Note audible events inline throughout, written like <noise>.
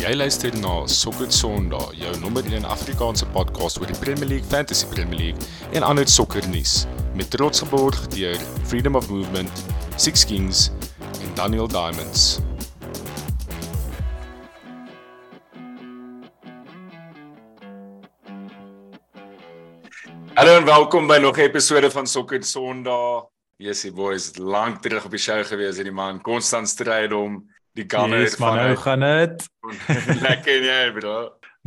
Jy luister na Sokker Sondag, jou nommer 1 Afrikaanse podcast oor die Premier League, Fantasy Premier League en ander sokkernuus met trots geborg deur Freedom of Movement, Six Kings en Daniel Diamonds. Hallo en welkom by nog 'n episode van Sokker Sondag. Yesie boys, lank terug op die show gewees en die man konstant stryd om die gunner yes, van nou gaan dit. <laughs> Lekker jy bro.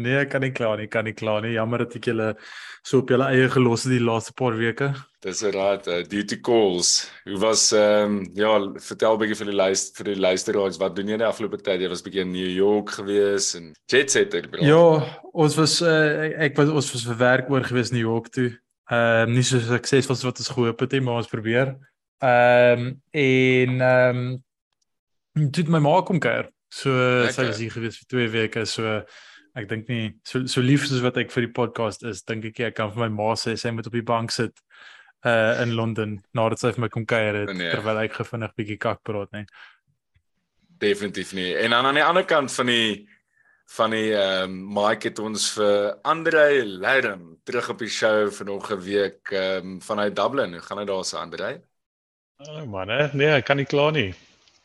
Nee, ek kan nie klaar nie, kan nie klaar nie. Jammer dat ek julle so op julle eie gelos het die laaste paar weke. Dis reg, uh, duty calls. Hoe was ehm um, ja, vertel bietjie vir die luister vir die luisteraars wat doen jy die afgelope tyd? Jy was bietjie in New York gewees en jet setter bro. Ja, ons was uh, ek was ons was vir werk oor gewees New York toe. Ehm um, nie so suksesvol as wat ons gehoop het nie, maar ons probeer. Ehm um, en ehm um, toe my ma kom kuier. So sy was hier gewees vir 2 weke. So ek dink nie so so lief soos wat ek vir die podcast is, dink ek ek kan vir my ma sê sy moet op die bank sit uh in Londen nadat sy vir my kom kuier het nee. terwyl ek gefinnig bietjie kak praat, nê. Definitief nie. En dan aan die ander kant van die van die ehm um, Mike het ons vir Andre Lerm terug op die show 'n week ehm um, vanuit Dublin. Hoe gaan dit daar se Andre? Oh man, nee, ek kan nie kla nie.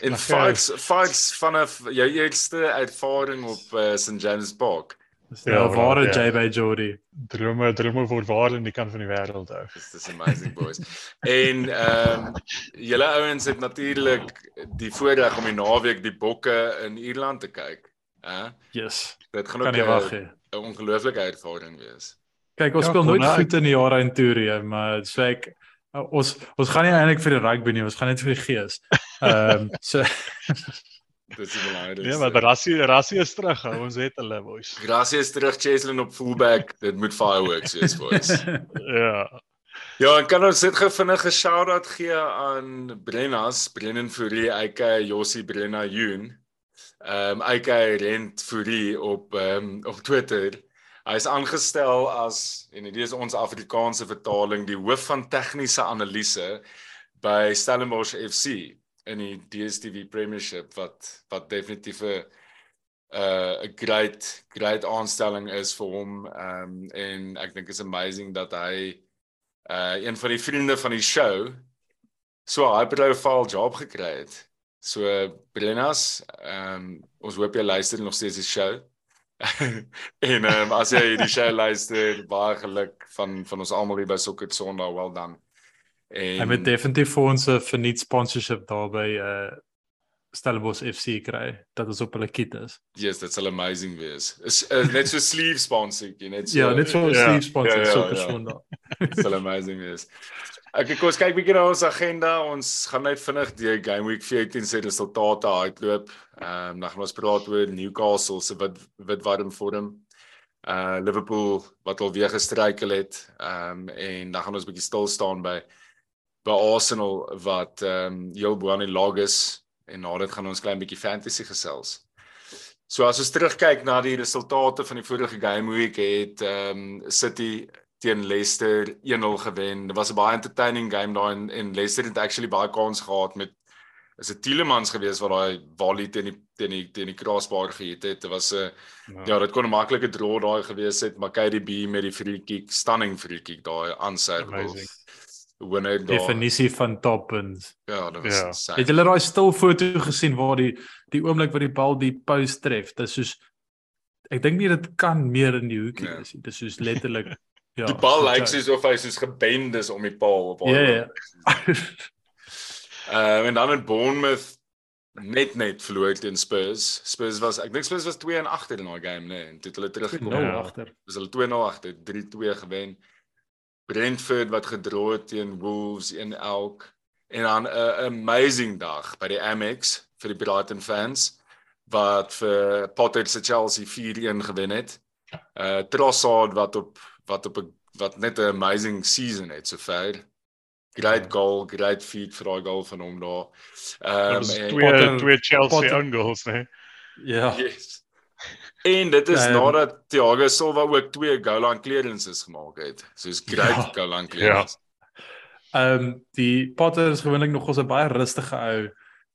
In fights fights van 'n jou eerste ervaring op uh, St James Park. Ja, ja waar ja. JB Jody. Drome drome word waar in die kant van die wêreld ou. This is amazing boys. en ehm um, julle ouens het natuurlik die voorreg om die naweek die bokke in Ierland te kyk. Hè? Uh? Yes. Dit gaan ook 'n ongelooflike ervaring wees. Kyk, ons ja, speel nooit goed in die jare in Tour, maar so ek Uh, ons ons gaan nie eintlik vir die rugby nie, ons gaan net vir die gees. Ehm um, so <laughs> Dis die belangrikste. Ja, maar Rassie Rassie is terug. Ons het hulle boys. Rassie is terug Cheslin op fullback. Dit moet fireworks wees boys. <laughs> ja. Ja, en kan ons net gou vinnig 'n shout-out gee aan Brennas, Brennan Fourie, aka Josie Brenna Jun. Ehm um, aka Rent Fourie op ehm um, op Twitter. Hy is aangestel as en dit is ons Afrikaanse vertaling die hoof van tegniese analise by Stellenbosch FC in die DStv Premiership wat wat definitief 'n 'n great great aanstelling is vir hom um, en ek dink is amazing dat hy uh een van die vriende van die show so 'n high profile job gekry het. So Brennas, ehm um, ons hoop jy luister nog steeds die show. <laughs> en um, as jy hierdie show luister, baie geluk van van ons almal hier by Sokker Sondag, well done. En hy moet definitief vir ons 'n verniet sponsorship daarby uh Stellenbosch FC kry dat ons op hulle kit is. Yes, that's amazing wees. Is uh, net so sleeve sponsor, jy net so Ja, net so yeah. sleeve sponsor yeah, yeah, Sokker yeah. Sondag. It's amazing wees. Ek ek kos kyk bietjie na ons agenda. Ons gaan net vinnig die Game Week 14 se resultate uitloop. Ehm um, dan gaan ons praat oor Newcastle se wit wit warm vorm. Uh Liverpool wat al weer gestruikel het. Ehm um, en dan gaan ons bietjie stil staan by by Arsenal wat ehm um, heel bo aan die lag is en na dit gaan ons klein bietjie fantasy gesels. So as ons terugkyk na die resultate van die vorige game week het ehm um, City teen Leicester 1-0 gewen. Dit was 'n baie entertaining game daai en, en Leicester het actually baie kans gehad met is dit Tielemans gewees wat daai volley teen die teen die teen die crossbar gehit het. Dit was 'n ja, ja dit kon 'n maklike draw daai gewees het, maar KDB met die free kick, stunning free kick daai aanservice. Wanneer daai definisie van toppunt. Ja, dit was. Ja. Het julle daai stil foto gesien waar die die oomblik wat die bal die post tref? Dit is soos ek dink nie dit kan meer in die hoekie nee. is nie. Dit is soos letterlik <laughs> Ja, die bal lyk like soos of hy soos gebend is om die paal op. Ja ja. <laughs> Ehm en dan in Bournemouth net net verloor teen Spurs. Spurs was ek dink Spurs was 2 en agter in daai game, nee, en toe het hulle teruggekom. Nou agter. Was hulle 2-0 agter, 3-2 gewen. Brentford wat gedroog het teen Wolves in elk en dan 'n amazing dag by die Amex vir die Brighton fans wat vir Potter se Chelsea 4-1 gewen het. Uh Trossard wat op wat op 'n wat net 'n amazing season het sover. Great ja. goal, great feat vir daai goal van hom daar. Ehm um, twee Potter, twee Chelsea own goals, né? Ja. Yes. En dit is um, nadat Thiago Silva ook twee goal line clearances gemaak het. Soos great ja, goal line clearance. Ja. Ehm um, die Potter is gewoonlik nog ons 'n baie rustige ou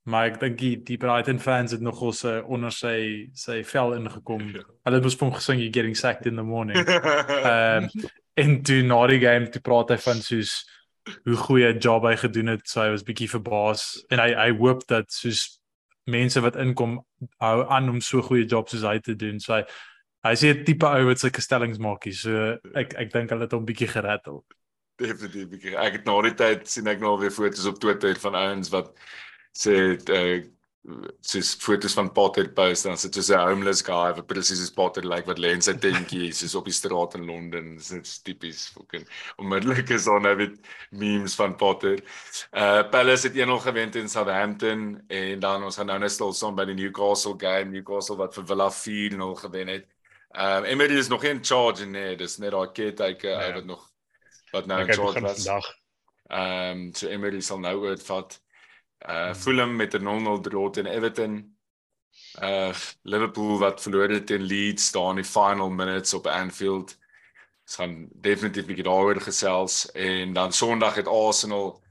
Maar ek dink die, die Brighton fans het nog ons uh, onder sy sy vel ingekom. Ja. Hulle het van gesing you getting sacked in the morning. <laughs> Ehm um, en toe na die game toe praat hy van soos hoe goeie job hy gedoen het. So hy was bietjie verbaas en hy hy hoop dat soos mense wat inkom hou aan om so goeie job soos hy te doen. So hy hy sê 'n tipe ou wat sulke stellings maak hier. So ek ek dink hulle het hom bietjie gerattel. Definitief bietjie. Ek het na die tyd sien ek nou weer foto's op Twitter van ouens wat sê uh soos foto's van Potter post dan sit so 'n homeless guy wat presies soos Potter lyk like, wat lê in sy <laughs> tentjie soos op die straat in Londen. Dit is tipies fucking onmiddellik is daar nou weer memes van Potter. Uh Palace het 1-0 gewen teen Southampton en dan ons gaan nou net stil staan by die Newcastle game. Newcastle wat vir Villa 4-0 gewen het. Um Emery is nog in charge nee, dis net daai caretaker ja. wat nog wat nou in charge was. Ehm um, so Emery sal nou oorvat. Uh Fulham met 'n 0-0 draw teen Everton. Uh Liverpool wat verloor het teen Leeds daar in die final minutes op Anfield. Ons gaan definitief bietjie daaroor gesels en dan Sondag het Arsenal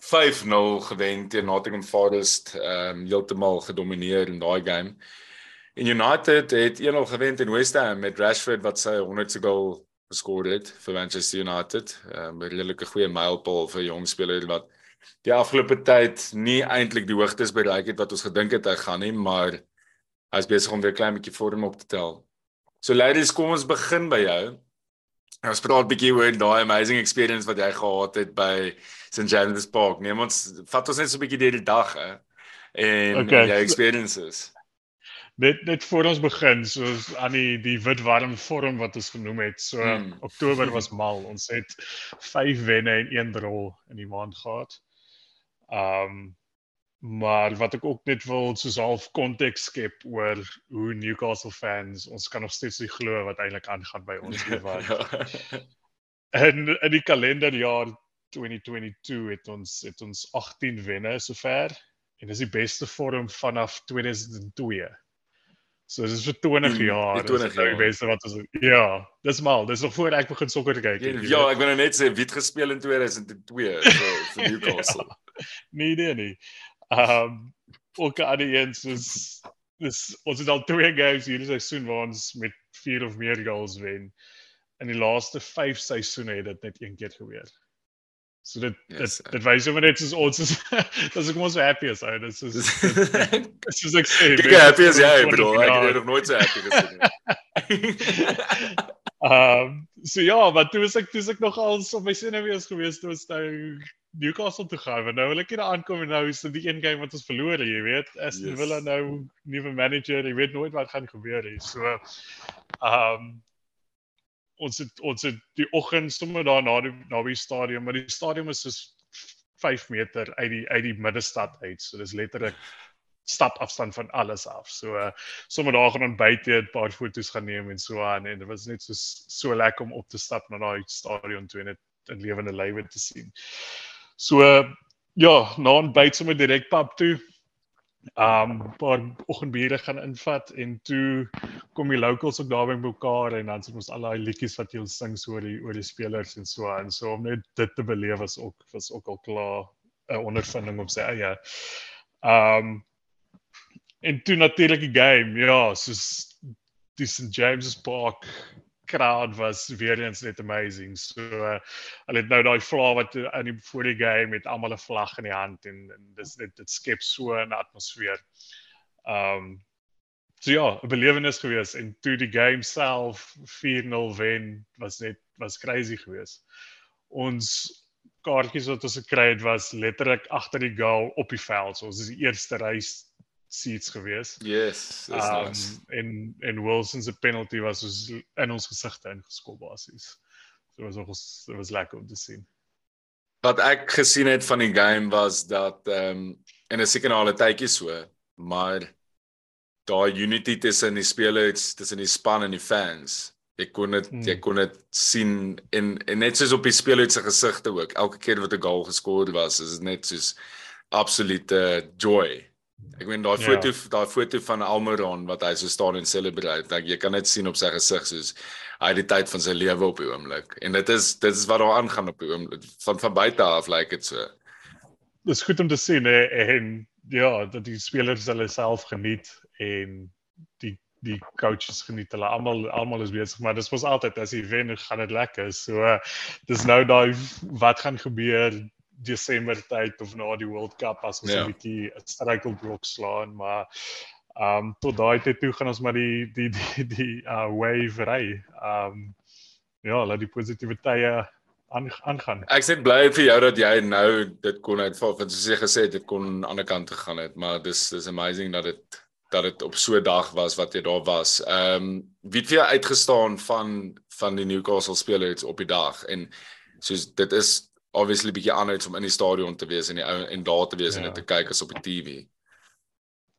5-0 gewen teen Nottingham Forest. Ehm um, heeltemal gedomeineer in daai game. En United het 1-0 gewen teen West Ham met Rashford wat sy 100ste goal geskoor het vir Manchester United. Ehm um, 'n redelike goeie mylpaal vir jong spelers wat die afgelope tyd nie eintlik die hoogtes bereik het wat ons gedink het hy gaan nie, maar hy's besig om weer klein bietjie vorm op te tel. So ladies, kom ons begin by jou. Ons praat 'n bietjie oor daai amazing experience wat jy gehad het by St James Park. Neem ons vat ons net so 'n bietjie deur die dag hè en okay. jou experiences. Net net voor ons begin, soos aan die die wit warm vorm wat ons genoem het. So hmm. Oktober was mal. Ons het 5 wenne en 1 drol in die maand gehad. Um maar wat ek ook net wil soos half konteks skep oor hoe Newcastle fans ons kan nog steeds nie glo wat eintlik aangaan by ons hier wat. en in die kalenderjaar 2022 het ons het ons 18 wenne sover en dis die beste vorm vanaf 2002. So dis vir 20 jaar. Die 20 jaar. Die beste wat ons ja, dis mal. Dis nog voor ek begin sokker te kyk. Ja, ja ek wil net sê wie het gespeel in 2002 so vir <laughs> Newcastle. ja, nee, nee, nee. Ehm um, ook aan die eens is dis ons het al twee games hierdie seisoen waar ons met 4 of meer goals wen. In die laaste 5 seisoene het dit net een keer gebeur. So dit yes, dit dit wys hom net soos ons is dis ek mos so happy as hy dis is dis is <laughs> ek sê ek happy as jy bro ek het nog nooit so happy gesien <laughs> Ehm so ja wat toe is ek toe is ek nog al op my senuwees gewees toe ons nou Newcastle toe gaan want nou wil ek hier aankom en nou is dit die een game wat ons verloor jy weet. Aston yes. Villa nou nuwe manager jy weet nooit wat gaan gebeur hier so ehm um, ons het ons het die oggend sommer daar na die naby stadion, maar die stadion is so 5 meter uit die uit die middestad uit. So dis letterlik stap afstand van alles af. So uh, sommer daar gaan ontbyt het, 'n paar foto's gaan neem en so aan en dit was net so so lekker om op te stap na daai stadion toe en dit in lewende lywe te sien. So uh, ja, na ontbyt sommer direk pap toe um paar oggendbiere gaan invat en toe kom die locals ook daar by mekaar en dan sit ons al daai liedjies wat jy ons sing so oor die oor die spelers en so en so om net dit te beleef was ook was ook al klaar 'n ondervinding op sy eie. Um en toe natuurlik die game, ja, soos die St James Park crowd was weer eens net amazing. So uh, hulle het nou daai vlag wat in die voor die game met almal 'n vlag in die hand en, en dis dit dit skep so 'n atmosfeer. Um so ja, 'n belewenis gewees en toe die game self 4-0 wen was net was crazy gewees. Ons kaartjies wat ons gekry het was letterlik agter die goal op die veld. So ons is die eerste reis seats gewees. Yes, dis um, nice. En en Wilson se penalty was soos in ons gesigte ingeskop basies. So was ons dit was lekker om te sien. Wat ek gesien het van die game was dat ehm um, en 'n seker na 'n tydjie so, maar daai unity tussen die spelers, tussen die span en die fans. Ek kon dit hmm. ek kon dit sien en en net soos op die spelers se gesigte ook. Elke keer wat 'n goal geskoor was, is dit net soos absolute joy Ek meen daai ja. foto daai foto van Almiron wat hy so staan en celebrate, like, jy kan net sien op sy gesig soos hy die tyd van sy lewe op die oomblik. En dit is dit is wat daar aangaan op die oomblik van van buite af lyk like dit so. Dis goed om te sien hè en ja, dat die spelers hulle self geniet en die die coaches geniet hulle almal almal is besig maar dis mos altyd as jy wen gaan dit lekker so dis nou daai wat gaan gebeur Desember tyd of na die World Cup as ons 'n ja. bietjie 'n struikelblok slaan maar ehm um, tot daai tyd toe gaan ons maar die die die die uh wave ry ehm um, ja laat die positiewe tye aangaan ek sê bly vir jou dat jy nou dit kon uitval want soos jy gesê het dit kon aan die ander kant gegaan het maar dis dis amazing dat dit dat dit op so 'n dag was wat jy daar was. Ehm um, wie het vir jou uitgestaan van van die Newcastle spelers op die dag en soos dit is obviously bietjie anders om in die stadion te wees en die ou en daar te wees ja. en dit te kyk as op die TV.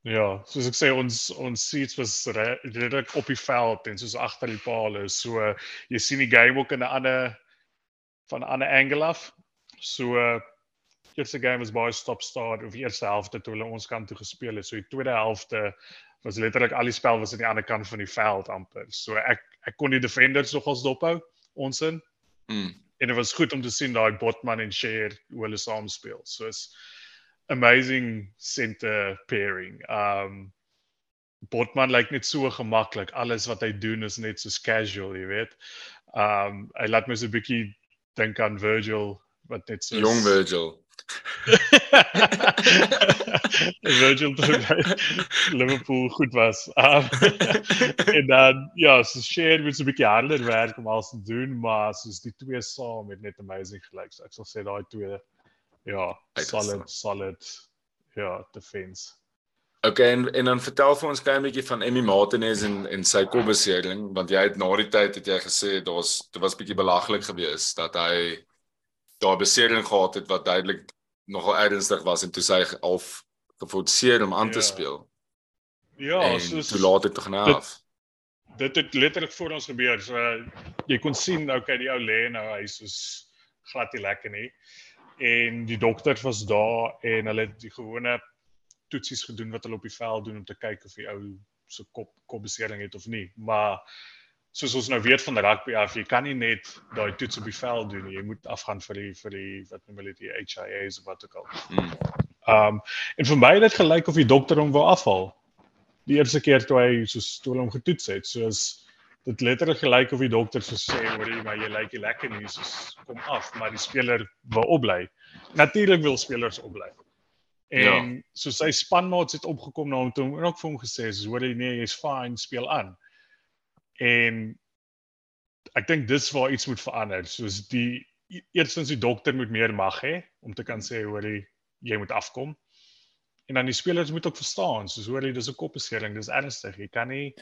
Ja, soos ek sê ons ons seats was redelik op die veld en soos agter die palle. So jy sien die game ook in 'n ander van 'n ander angle af. So eerste game was baie stop start of eerste helfte toe hulle ons kant toe gespeel het. So die tweede helfte was letterlik al die spel was aan die ander kant van die veld amper. So ek ek kon die defenders nogals dophou ons in. Mm. En dit was goed om te sien daai Botman en Share hoe hulle saam speel. So is amazing center pairing. Um Botman lyk net so gemaklik. Alles wat hy doen is net so casual, jy weet. Um hy laat my so 'n bietjie dink aan Virgil wat net so jong Virgil. <laughs> <laughs> <laughs> Virgil toe <laughs> Liverpool goed was. Um, <laughs> en dan ja, so share met so 'n bietjie harder werk om alles te doen, maar soos die twee saam het net amazing gelyk. So ek sal sê daai twee ja, solid solid ja, defense. Okay, en en dan vertel vir ons klein bietjie van Emmy Martinez en en sy kopbesering want jy het na die tyd het jy gesê daar's dit was bietjie belaglik geweest dat hy daar besering gehad het wat duidelik nogal ernstig was en toe sy half geforseer om aan ja. te speel. Ja, so toe laat dit nou af. Dit het letterlik voor ons gebeur. So jy kon sien okay die ou lê nou hy soos glad nie lekker nie. En die dokter was daar en hulle het die gewone toetsies gedoen wat hulle op die veld doen om te kyk of die ou se kop kopbesering het of nie. Maar soos ons nou weet van rugby af, jy kan nie net daai toets op die veld doen nie. Jy moet afgaan vir die vir die wat noem hulle die HIAs of wat ook al. Hmm. Um en vir my het dit gelyk of die dokter hom wou afhaal. Die eerste keer toe hy soos toe hom getoets het, soos dit letterlik gelyk of die dokter so sê hoor jy maar jy lyk nie lekker nie, soos kom af, maar die speler wil opbly. Natuurlik wil spelers opbly. En ja. so sy spanmaats het opgekom na hom toe en ook vir hom gesê, "Hoor jy nee, jy's fine, speel aan." En ek dink dis waar iets moet verander. Soos die eerstens die dokter moet meer mag hê om te kan sê hoor jy jy moet afkom. En dan die spelers moet ook verstaan, soos hoor jy dis 'n kopbesering, dis ernstig. Jy kan nie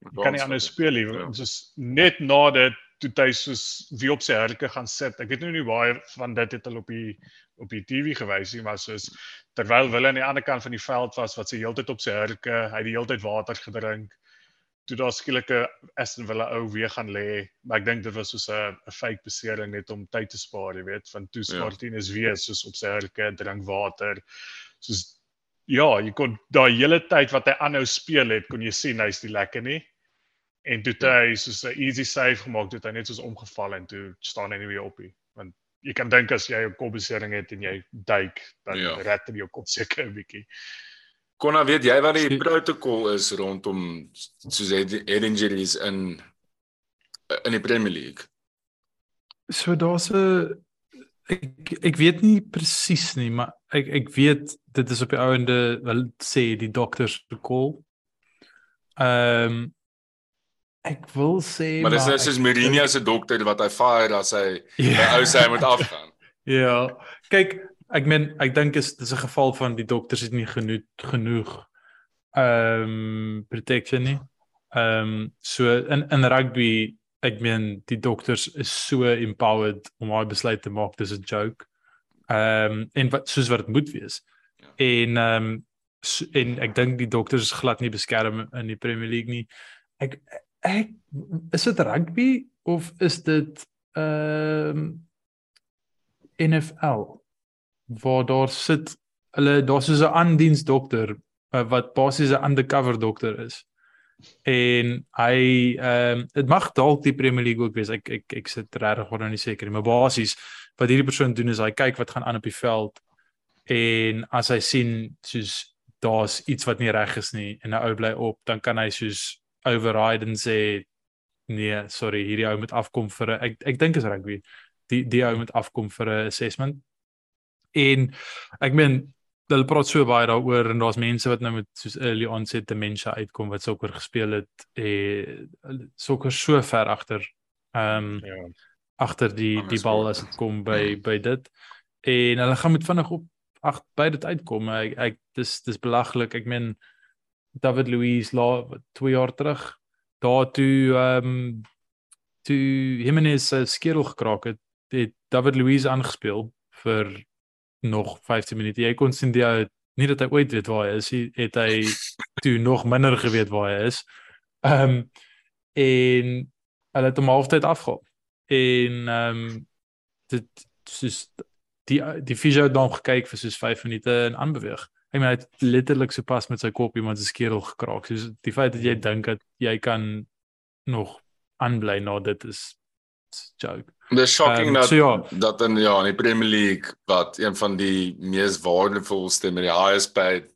jy kan nie anders speel nie. Ja. Soos net na dit toe hy soos wie op sy hurke gaan sit. Ek weet nou nie baie van dit het hulle op die op die TV gewys nie, maar soos terwyl hulle aan die ander kant van die veld was wat sy heeltyd op sy hurke, hy het die heeltyd water gedrink toe daar skielik 'n Aston Villa ou weer gaan lê, maar ek dink dit was soos 'n 'n fake besering net om tyd te spaar, jy weet, van toe ja. Martinez weer soos op sy hurke drink water. Soos ja, jy kon daai hele tyd wat hy aanhou speel het, kon jy sien hy's nie lekker nie. En toe ja. hy soos 'n easy save gemaak het, hy net soos omgeval en toe staan hy nie weer op nie. Want jy kan dink as jy 'n kopbesering het en jy duik, dan ja. red jy jou kop seker 'n bietjie. Konna weet jy wat die protokol is rondom soos head injuries in in die Premier League? So daar's 'n ek ek weet nie presies nie, maar ek ek weet dit is op die ouende wel sê die dokters call. Ehm um, ek wil sê maar dis net soos Mourinho se dokter wat hy fire as hy yeah. Ja. ou sê hy moet afgaan. <laughs> ja. Kyk, ek meen ek dink is dis 'n geval van die dokters het nie genoeg genoeg ehm um, protection nie. Ehm um, so in in rugby ek meen die dokters is so empowered om daai besluit te maak dis 'n joke. Ehm um, en wat soos wat dit moet wees. Ja. En ehm um, so, en ek dink die dokters is glad nie beskerm in die Premier League nie. Ek ek is dit rugby of is dit ehm um, NFL? Waar daar sit hulle daar's so 'n aandiens dokter uh, wat basies 'n undercover dokter is. En hy ehm um, dit mag dalk die Premier League ook wees. Ek ek ek sit regtig oor nou nie seker nie, maar basies wat hierdie persoon doen is hy kyk wat gaan aan op die veld en as hy sien soos daar's iets wat nie reg is nie en 'n ou bly op, dan kan hy soos override en sê nee, sorry, hierdie ou moet afkom vir 'n ek ek dink is rugby. Die die ou moet afkom vir 'n assessment. En ek meen hulle praat so baie daaroor en daar's mense wat nou met soos early onset dementia uitkom wat sokker gespeel het eh sokker so ver agter ehm um, ja. agter die die bal as dit kom by by dit. En hulle gaan met vinnig op ag by dit uitkom. Ek, ek dis dis belaglik. Ek meen David Luiz la 2 jaar terug daar toe ehm um, toe Jimenez uh, skedel gekraak het het David Luiz aangespeel vir nog 15 minute. Jy kon sien die nie dat hy ooit weet waar hy is, hy het hy <laughs> toe nog minder geweet waar hy is. Ehm um, en hulle het hom halftyd afgehaal. En ehm um, dit soos die die fisio het dan gekyk vir soos 5 minute en aanbeweeg. Hy meen hy het letterlik so pas met sy kop iemand se skedel gekraak. Soos die feit dat jy dink dat jy kan nog aanbly na nou, dit is joke. Dis shocking um, dat so ja. dat in ja, in die Premier League wat een van die mees waardevolste met die highest paid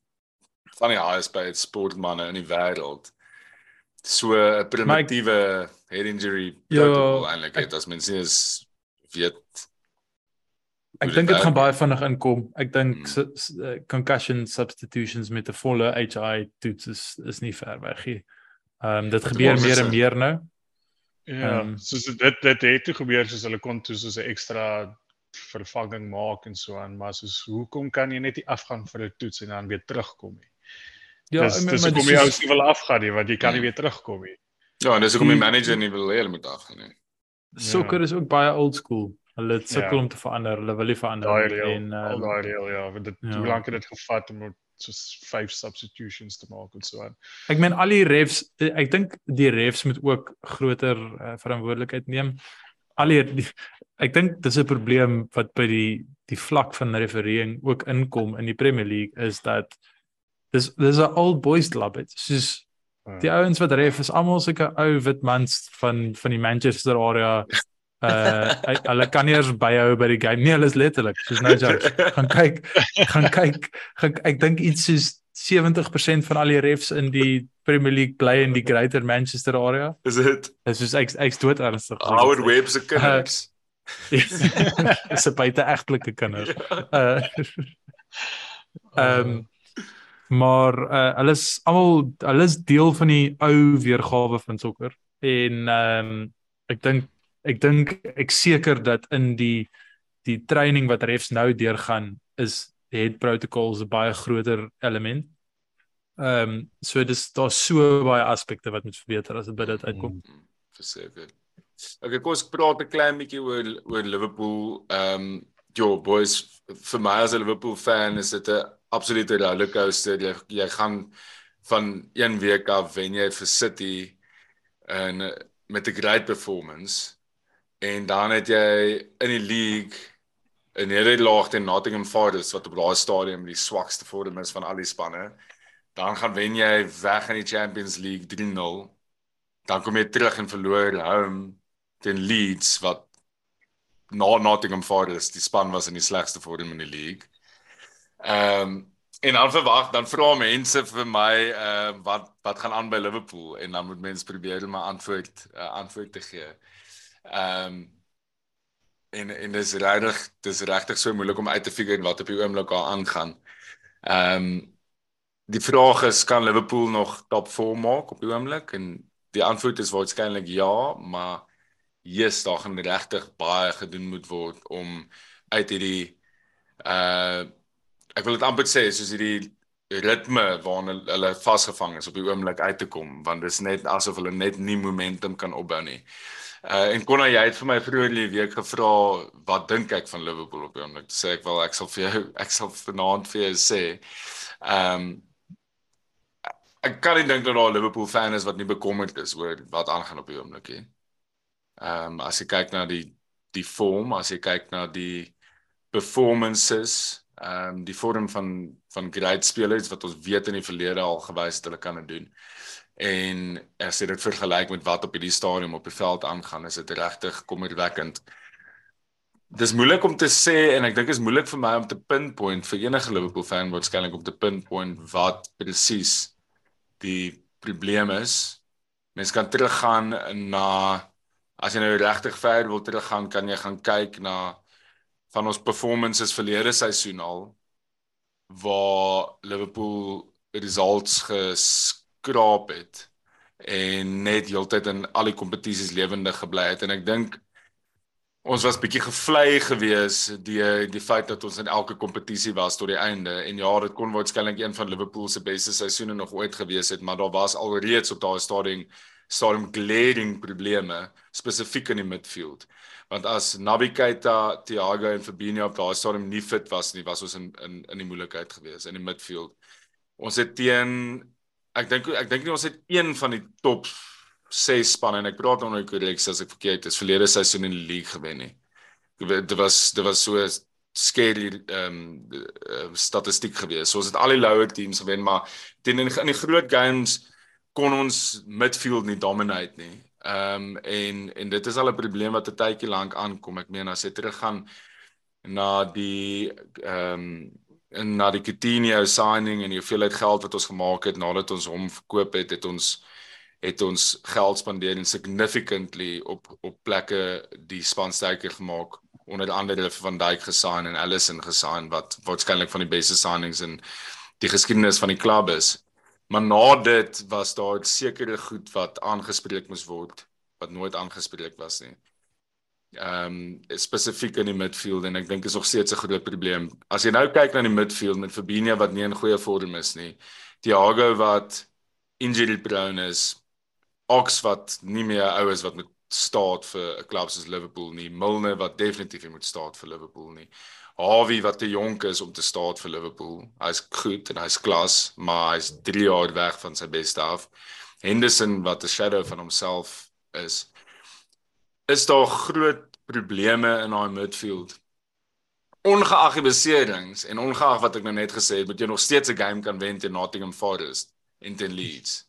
van die highest paid sportmense in die wêreld so 'n primitiewe head injury protocol ja, eintlik het as mens is weet Ek dink dit gaan baie vinnig inkom. Ek dink hmm. concussion substitutions met 'n volle HI toets is is nie ver weg nie. Ehm um, dit gebeur meer en meer nou. Ja, um, soos dit dit het toe gebeur soos hulle kon toe soos 'n ekstra vervanging maak en so aan, maar soos hoekom kan jy net nie afgaan vir 'n toets en dan weer terugkom nie? Ja, dis, dis kom jy ou wil afgaan nie, want jy kan nie weer terugkom nie. Ja, en dis hoekom die manager nie wil hê hulle moet afgaan nie. Sokker ja. is ook baie old school. Hulle sukkel ja. om te verander, hulle wil nie verander nie en uh, al daai reël ja, want dit ja. hoe lank het dit gevat om soos vyf substitutions te maak en so aan. Ek meen al die refs, eh, ek dink die refs moet ook groter uh, verantwoordelikheid neem. Al die ek dink dis 'n probleem wat by die die vlak van refereeing ook inkom in die Premier League is dat dis dis 'n old boys club. Dit die ja. ouens wat ref is almal sulke ou wit mans van van die Manchester area <laughs> uh hulle kan nie eens byhou by die game nie. Hulle is letterlik soos nou jokes. Gaan kyk gaan kyk gaan, ek dink iets soos 70% van al die refs in die Premier League bly in die Greater Manchester area. Is dit? Is soos ek ek's dood ernstig. Howard Webb se kinders uh, <laughs> is 'n baie egtelike kinders uh ehm um, maar uh, hulle is almal hulle is deel van die ou weergawe van sokker. En ehm um, ek dink ek dink ek seker dat in die die training wat refs nou deurgaan is het protocols 'n baie groter element. Ehm um, so dis daar so baie aspekte wat moet verbeter as dit by dit uitkom. Mm, verseker. Okay, kom ons praat 'n klein bietjie oor oor Liverpool. Ehm um, jo boys vir my as 'n Liverpool fan is dit 'n absolute rollercoaster. Jy jy gaan van een week af wen jy vir City en met 'n great performance En dan het jy in die league 'n nederlaag teen Nottingham Forest wat op daai stadium die swakste vorm is van al die spanne. Dan gaan wen jy weg in die Champions League 3-0. Dan kom jy terug en verloor home teen Leeds wat na Nottingham Forest die span was in die slegste vorm in die league. Ehm um, en dan verwag dan vra mense vir my ehm uh, wat wat gaan aan by Liverpool en dan moet mense probeer om 'n antwoord uh, antwoord te gee. Ehm um, en en dis regtig dis regtig so moeilik om uit te figure wat op die oomblik daar aangaan. Ehm um, die vraag is kan Liverpool nog top 4 maak op die oomblik en die antwoord is waarskynlik ja, maar yes, daar gaan regtig baie gedoen moet word om uit hierdie uh ek wil dit amper sê soos hierdie ritme waarna hulle vasgevang is op die oomblik uit te kom want dit is net asof hulle net nie momentum kan opbou nie. Uh en Konna jy het vir my vroeër die week gevra wat dink ek van Liverpool op die oomblik. Sê ek wel ek sal vir jou <laughs> ek sal vanaand vir jou sê. Ehm um, ek kan nie dink dat daar Liverpool fan is wat nie bekommerd is oor wat aangaan op die oomblik nie. Ehm um, as jy kyk na die die vorm, as jy kyk na die performances, ehm um, die vorm van van great spelers wat ons weet in die verlede al gewys het hulle kan dit doen en as jy dit vergelyk met wat op hierdie stadium op die veld aangaan is dit regtig kommerwekkend dis moeilik om te sê en ek dink is moeilik vir my om te pinpoint vir enige Liverpool fan waarskynlik om te pinpoint wat presies die probleem is. Mens kan teruggaan na as jy nou regtig ver wil teruggaan, kan jy gaan kyk na van ons performances verlede seisoen al waar Liverpool results geskraap het en net heeltyd in al die kompetisies lewendig gebly het. En ek dink ons was bietjie gevlei gewees die die feit dat ons in elke kompetisie was tot die einde. En ja dit kon waarskynlik een van Liverpool se beste seisoene nog ooit gewees het maar daar was alreeds op daai stadium stadium glaring probleme spesifiek in die midfield. Want as Naby Keita, Thiago en Fabinho op daai stadium nie fit was nie was ons in in in die moeilikheid gewees in die midfield. Ons het teen ek dink ek dink nie ons het een van die top 6 spanne en ek praat nou nou korrek as ek verkeerd is verlede seisoen in die league gewen nie. Dit was dit was so scary ehm um, statistiek gewees. So ons het al die lower teams gewen, maar teen in, in die groot games kon ons midfield nie dominate nie. Ehm um, en en dit is al 'n probleem wat 'n tydjie lank aankom. Ek meen as jy teruggaan na die ehm um, en na die Coutinho signing en die hoeveelheid geld wat ons gemaak het nadat ons hom verkoop het, het ons het ons geld spandeer en significantly op op plekke die span sterker gemaak onder andere van Dijk gesign en Allison gesign wat waarskynlik van die beste signings in die geskiedenis van die klub is. Maar na dit was daar sekere goed wat aangespreek moes word wat nooit aangespreek was nie. Ehm um, spesifiek in die midfield en ek dink is nog steeds 'n groot probleem. As jy nou kyk na die midfield met Fabinho wat nie in goeie vorm is nie. Thiago wat injury prone is, Ox wat nie meer ou is wat moet staat vir 'n klub soos Liverpool nie. Milner wat definitief nie moet staat vir Liverpool nie. Harvey wat te jonk is om te staat vir Liverpool. Hy's goed en hy's klas, maar hy's 3 jaar weg van sy beste af. Henderson wat 'n shadow van homself is. Is daar groot probleme in daai midfield? Ongeag die beserings en ongeag wat ek nou net gesê het, moet jy nog steeds 'n game kan wen teen Nottingham Forest en teen Leeds.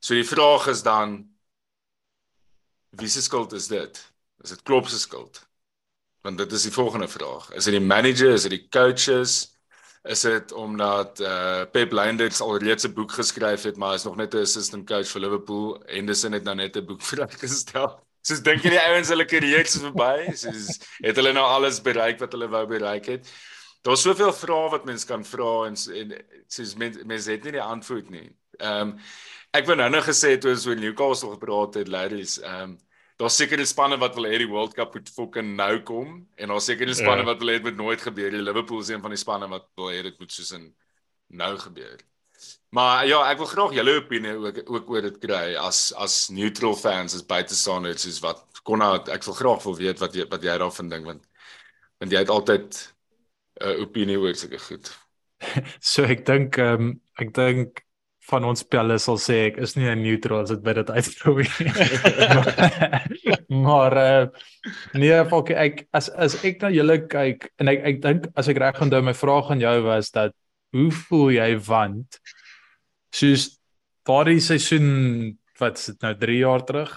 So die vraag is dan wie se skuld is dit? Is dit Klopp se skuld? Want dit is die volgende vraag. Is dit die manager, is dit die coaches? Is dit omdat uh Pep Linders alreeds 'n boek geskryf het, maar is nog net 'n assistant coach vir Liverpool en Henderson het nou net 'n boek <laughs> vrygestel? Soos dink jy die ouens hulle karriere is verby? Soos het hulle nou alles bereik wat hulle wou bereik het? Daar's soveel vrae wat mens kan vra en en soos mense mens het nie die antwoord nie. Ehm um, Ek wou nou-nou gesê toe ons oor Newcastle gepraat het, Larry's, ehm um, daar's sekere spanne wat wil hê die World Cup moet fucking nou kom en daar's sekere spanne ja. wat wil hê dit moet nooit gebeur. Die Liverpool is een van die spanne wat wil hê dit moet soos in nou gebeur. Maar ja, ek wil graag julle opinie ook ook oor dit kry as as neutral fans as buitestanders soos wat Konna ek wil graag wil weet wat jy wat jy daarvan dink want want jy het altyd 'n uh, opinie oor sulke goed. <laughs> so ek dink ehm um, ek dink van ons pelle sal sê ek is nie 'n neutral as dit by dit uitvloei nie. <laughs> maar <laughs> uh, nee, fok ek as as ek na julle kyk en ek ek dink as ek reg onthou my vraag aan jou was dat hoe voel jy want soos daardie seisoen wat is dit nou 3 jaar terug?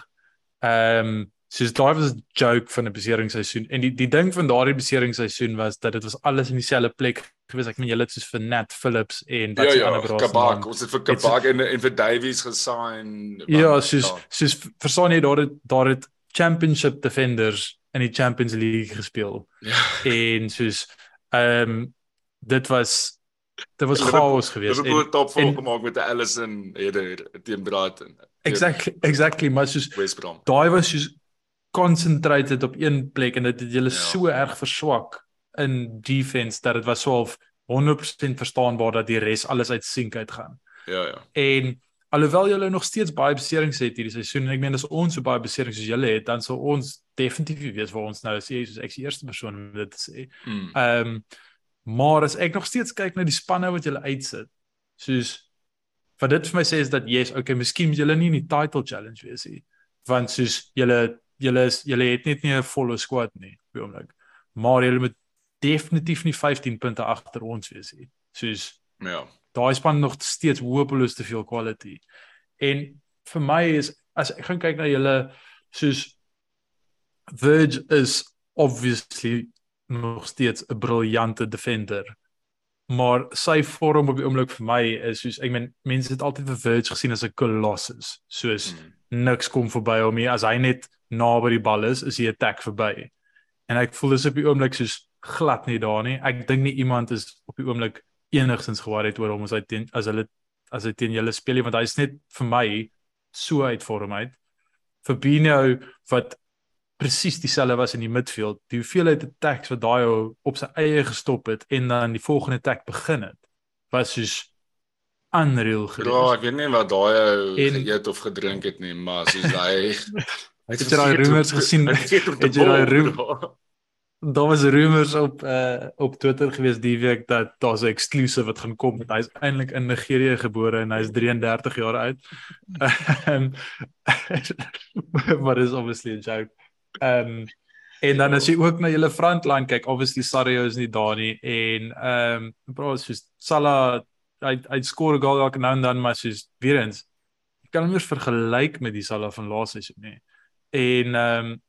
Ehm um, soos daai was 'n joke van 'n beseringsseisoen en die die ding van daardie beseringsseisoen was dat dit was alles in dieselfde plek gewees ek meen julle het soos vir Nat Phillips en wat se ja, ja, ander bros Kabak ons het vir Kabak en en vir Davies gesign ja soos ja. soos verstaan jy daar het daar het championship defenders in die Champions League gespeel ja. en soos ehm um, dit was dit was chaos geweest dit het top vol gemaak met die Allison Heder teen Brighton exactly exactly maar soos daai was soos concentrated op een plek en dit het julle ja. so erg verswak in defense dat dit was so half 100% verstaanbaar dat die res alles uit sink uitgaan. Ja ja. En alhoewel julle nog steeds baie beserings het hierdie seisoen en ek meen as ons so baie beserings soos julle het, dan sou ons definitief weet waar ons nou is, soos ek die eerste persoon om dit te sê. Hmm. Ehm um, maar as ek nog steeds kyk na die spanne wat julle uitsit, soos wat dit vir my sê is dat yes, okay, miskien moet julle nie in die title challenge wees nie. Want soos julle julle is julle het net nie 'n volle squad nie op die oomblik. Maar julle moet definitief nie 15 punte agter ons wees nie. Soos ja. Daai span nog steeds hopeloos te veel quality. En vir my is as ek gaan kyk na julle soos Verge is obviously nog steeds 'n briljante defender. Maar sy vorm op die oomblik vir my is soos ek meen mense het altyd vir Verge gesien as 'n colossus, soos mm. niks kom verby hom nie as hy net naby die bal is, is hy attack verby. En ek voel dis op die oomblik soos glad nie daar nie. Ek dink nie iemand is op die oomblik enigstens geworried oor hom as hy teen as hulle as hy teen julle speel nie want hy's net vir my so uit vorm uit. Fabinho wat presies dieselfde was in die midfield. Die hoeveelheid attacks wat daai op sy eie gestop het en dan die volgende attack begin het was soos unreal geweest. Ja, ek weet nie wat daai geëet of gedrink het nie, maar soos hy <laughs> het jy daai rumors gesien? Het jy daai rumors daar was rumors op uh op Twitter gewees die week dat daar's 'n exclusive wat gaan kom. Hy's eintlik in Nigerië gebore en hy's 33 jaar oud. <laughs> Ehm <laughs> maar is obviously a joke. Ehm um, en dan as jy ook na julle frontline kyk, obviously Sario is nie daar nie en ehm um, bro, soos Salah hy hy skoor 'n goal elke nou en dan maar soos weer eens. Jy kan hom nie vergelyk met die Salah van laas seisoen nie. En ehm um,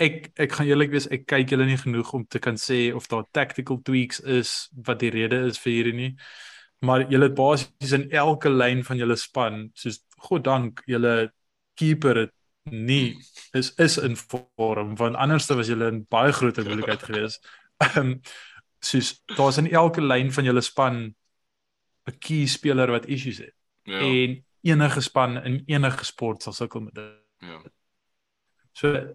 ek ek gaan eerlik wees, ek kyk julle nie genoeg om te kan sê of daar tactical tweaks is wat die rede is vir hierdie nie. Maar julle het basies in elke lyn van julle span, soos God dank, julle keeper het nie is is in vorm want anders was julle in baie groter moeilikheid geweest. Ehm soos daar's in elke lyn van julle span 'n key speler wat issues het. Ja. En enige span in enige sport sal sukkel met dit. Ja. So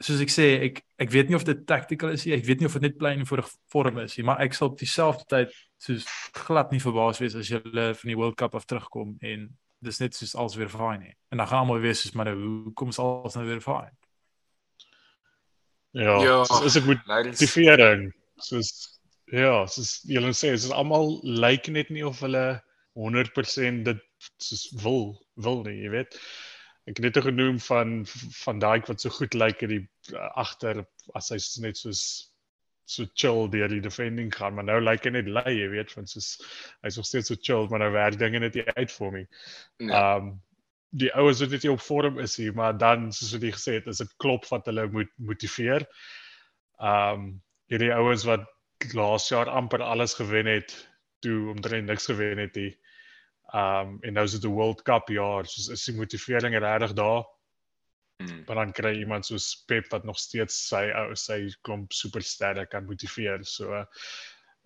soos ek sê, ek ek weet nie of dit tactical is nie. Ek weet nie of dit net plain voor vorm is nie, maar ek sal op dieselfde tyd soos glad nie verbaas wees as hulle van die World Cup af terugkom en dis net soos als weer fyn nie. En dan gaan almal weer soos maar nou, hoe kom ons als nou weer fyn? Ja, ja is ek moet motivering. Soos ja, soos julle sê, is almal lyk net nie of hulle 100% dit soos wil wil nie, jy weet ek het net genoem van van daai wat so goed lyk in die uh, agter as hy net soos so chill deur die defending gaan maar nou lyk hy net lui jy weet van soos hy's nog steeds so chill maar nou werk dinge net uit vir my. Nee. Um die ouens wat net nie op vorm is hier maar dan soos wat jy gesê het is dit klop wat hulle moet motiveer. Um hierdie ouens wat laas jaar amper alles gewen het toe omtrent niks gewen het nie. Um en nou is dit 'n World Cup jaar, soos is die motivering regtig daar. Hmm. Maar dan kry iemand soos Pep wat nog steeds sy ou sy klomp supersterre kan motiveer. So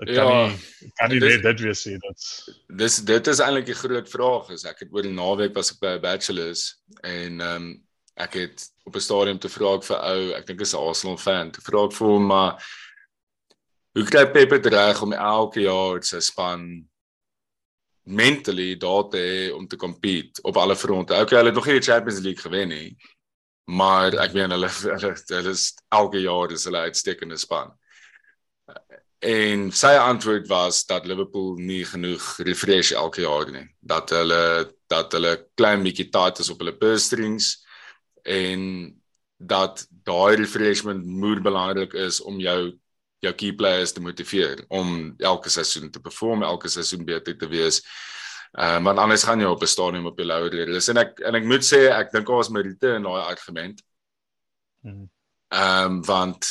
dit kan ja, nie kan nie dis, dit wees nie. Dit Dis dit is eintlik 'n groot vraag. Is ek het oor die naweek was ek by 'n bachelors en um ek het op 'n stadium te vra ek vir ou, ek dink is 'n Arsenal fan, te vra ek vir hom maar hoe kry Pep dit reg om elke jaar sy span mentally daar te hê om te compete op alle fronte. Okay, hulle het nog nie die Champions League gewen nie. Maar ek meen hulle hulle, hulle is elke jaar is hulle uitstekende span. En sy antwoord was dat Liverpool nie genoeg refresh elke jaar nie. Dat hulle dat hulle klein bietjie tight is op hulle purse strings en dat daai refreshment moet belangrik is om jou jou key players te motiveer om elke seisoen te perform, elke seisoen beter te wees. Ehm uh, want anders gaan jy op 'n stadium op die louter. Dis en ek en ek moet sê ek dink daar was merite in daai argument. Mhm. Ehm um, want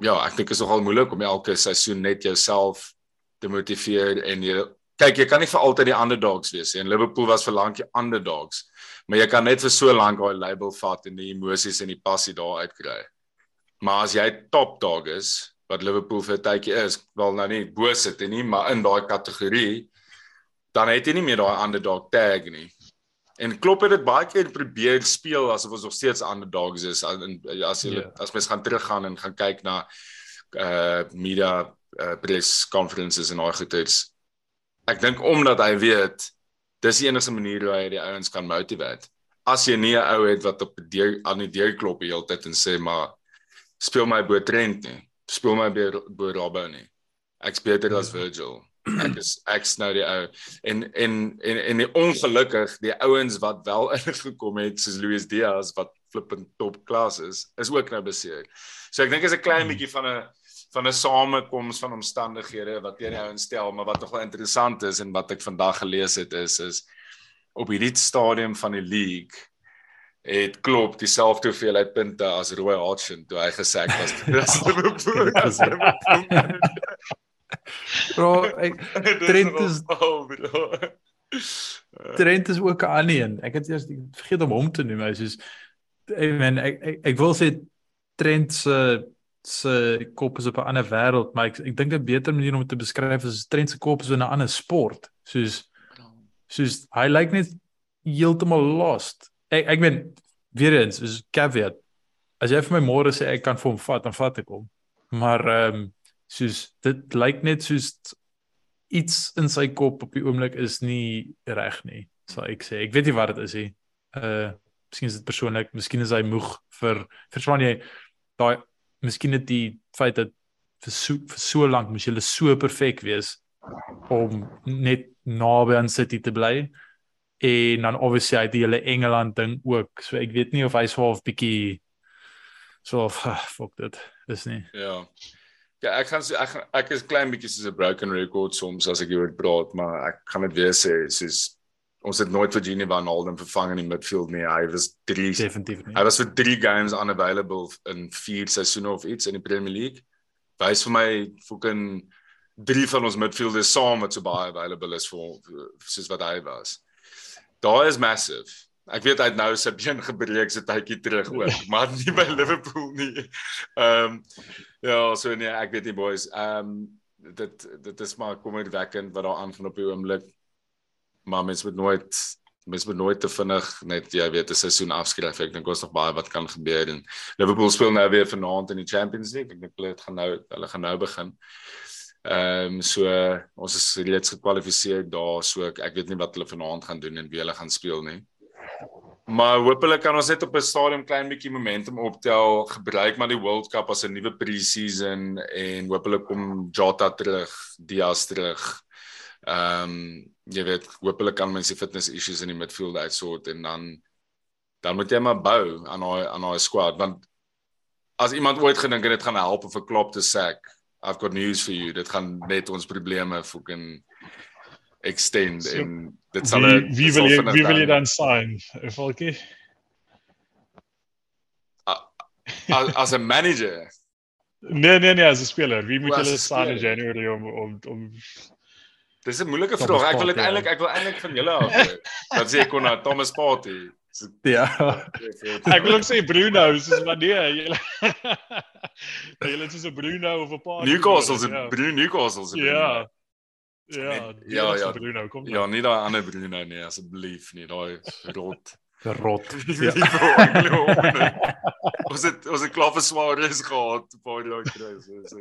ja, ek dink is nogal moeilik om elke seisoen net jouself te motiveer en jy kyk jy kan nie vir altyd die underdogs wees nie. En Liverpool was vir lank die underdogs. Maar jy kan net vir so lank daai label vat en die emosies en die passie daar uitkry. Maar as jy top dog is, wat Liverpool vir 'n tydjie is, wel nou nie bo sit nie, maar in daai kategorie, dan het jy nie meer daai underdog tag nie. En Klopp het dit baie keer probeer speel asof ons nog steeds underdogs is as as jy yeah. as mens gaan teruggaan en gaan kyk na uh media uh, press conferences en al goeters. Ek dink omdat hy weet dis die enigste manier hoe hy die ouens kan motivate. As jy nie 'n ou het wat op die deur aan die deur klop die hele tyd en sê maar speel my bo trend nie speel my bo Robbo nie. Ek's beter as ja. Virgil. Ek is ek's nou die ou en en en en die ongelukkig die ouens wat wel <laughs> ingekom het soos Luis Diaz wat flippend top klas is, is ook nou beseer. So ek dink is 'n klein hmm. bietjie van 'n van 'n samekoms van omstandighede wat teen die ouens stel, maar wat nogal interessant is en wat ek vandag gelees het is is op hierdie stadium van die league het klop dieselfde hoeveelheid punte as Roy Hodgson toe hy gesê het was <laughs> dis <laughs> Liverpool. Bro, <laughs> ek Trent is oh, bro. Trent is ook 'n ander een. Ek het eers vergeet om hom te noem. Hy soos ek meen ek, ek ek wil sê Trent se se kop is op 'n ander wêreld, maar ek ek dink 'n beter manier om dit te beskryf is Trent se kop is in 'n ander sport. Soos soos hy lyk net heeltemal lost. Ek ek meen weer eens, is caveat. As jy vir my môre sê ek kan vir hom vat, dan vat ek hom. Maar ehm um, soos dit lyk net soos iets in sy kop op die oomblik is nie reg nie sal ek sê. Ek weet nie wat dit is nie. Uh miskien is dit persoonlik miskien is hy moeg vir verstaan jy daai miskien het die feit dat vir so, vir so lank moes jy so perfek wees om net naby aan City te bly. En dan obviously hy die hele Engeland ding ook. So ek weet nie of hy swaar of bietjie so of, uh, fuck dit is nie. Ja Ja, ek gaan ek ek is klein bietjie soos 'n broken record soms as ek hieroor praat, maar ek kan dit weer sê, soos ons het nooit Virginia van Alden vervang in die midfield nie. Hy was 3 definitief nie. Hy was vir 3 games unavailable in 4 seisoene of iets in die Premier League. Wys vir my fucking drie van ons midfielders saam wat so baie available is vir soos wat hy was. Daar is massive. Ek weet hy het nou sy been gebreek so tydjie terug ook, maar nie by Liverpool nie. Ehm um, ja, so nee, ek weet nie boys. Ehm um, dit dit is maar kommerwekkend wat daar aangaan op die oomblik. Maar mens moet nooit mens moet nooit te vinnig net jy weet 'n seisoen afskryf. Ek dink ons nog baie wat kan gebeur en Liverpool speel nou weer vanaand in die Champions League. Ek dink hulle gaan nou hulle gaan nou begin. Ehm um, so ons is reeds gekwalifiseer daar so ek, ek weet nie wat hulle vanaand gaan doen en wie hulle gaan speel nie. Maar hopelik kan ons net op 'n stadium klein bietjie momentum optel, gebruik maar die World Cup as 'n nuwe pre-season en hopelik kom Jota terug, Diaz terug. Ehm um, jy weet, hopelik kan mense fitness issues in die midfield uitsort en dan dan moet jy maar bou aan daai aan daai squad want as iemand ooit gedink het dit gaan help of 'n klop te sack, I've got news for you. Dit gaan net ons probleme fucking extend so, en dit sal wie, wie wil jy wie wil jy dan sign Falkie as as 'n manager nee nee nee as 'n speler wie moet jy sign in January om om om Dis 'n moeilike vraag. Ek wil dit eintlik ek wil eintlik van julle af. Dat sê ek kon na Thomas Party. So, ja. ek wil ook sê Bruno, soos wat nee, julle. <laughs> julle is so 'n Bruno of 'n Party. Newcastle se ja. Bruno Newcastle se. Ja. Ja, ja, ja. Bruno, kom ja, nie daai ander Bruno nie, asseblief nie, daai rot. rot. Ja. ons het ons het klaar vir swaarres gehad, 'n paar jaar terug, so so.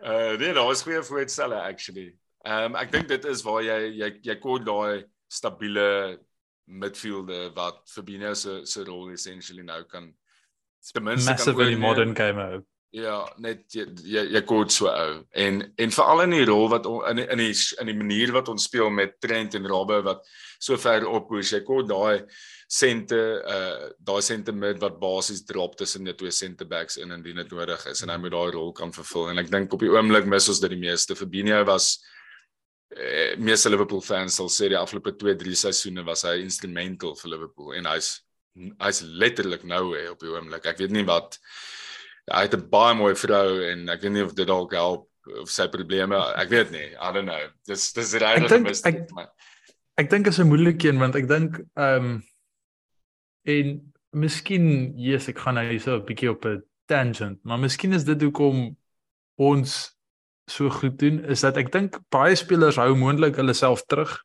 Uh nee, daar was goeie voorstelle actually. Ehm um, ek dink dit is waar jy jy jy kon daai stabiele midfielder wat Fabinho se se rol essentially nou kan ten minste kan oor die modern game hou. Ja, net jy jy, kort so ou. En en veral in die rol wat in in die in die manier wat ons speel met Trent en Robbe wat so ver op push. Jy kort daai sente uh daai sente mid wat basies drop tussen die twee center backs in indien dit nodig is en hy moet daai rol kan vervul. En ek dink op die oomblik mis ons dit die meeste. Fabinho was eh, meeste Liverpool fans sal sê die afgelope 2-3 seisoene was hy instrumental vir Liverpool en hy's hy's letterlik nou hè op die oomblik. Ek weet nie wat hy het 'n baie mooi vrou en ek weet nie of dit dalk help of sy probleme, ek weet nie. I don't know. Dis dis regtig mis. Ek ek dink is 'n moeilike een want ek dink ehm um, en miskien yes, ek gaan nou hier so 'n bietjie op 'n tangent, maar miskien is dit hoekom ons so goed doen is dat ek dink baie spelers hou moontlik hulle self terug.